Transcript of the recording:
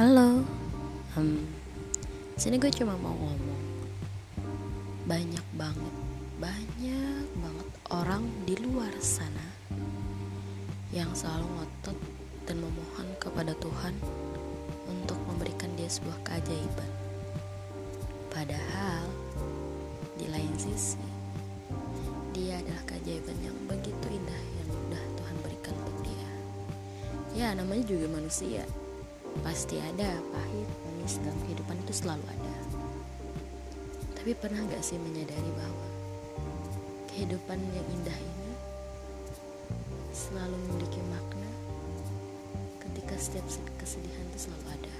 Halo, hmm, sini gue cuma mau ngomong banyak banget, banyak banget orang di luar sana yang selalu ngotot dan memohon kepada Tuhan untuk memberikan dia sebuah keajaiban. Padahal di lain sisi dia adalah keajaiban yang begitu indah yang udah Tuhan berikan untuk dia. Ya, namanya juga manusia. Pasti ada pahit, manis dalam kehidupan itu selalu ada. Tapi pernah gak sih menyadari bahwa kehidupan yang indah ini selalu memiliki makna ketika setiap kesedihan itu selalu ada.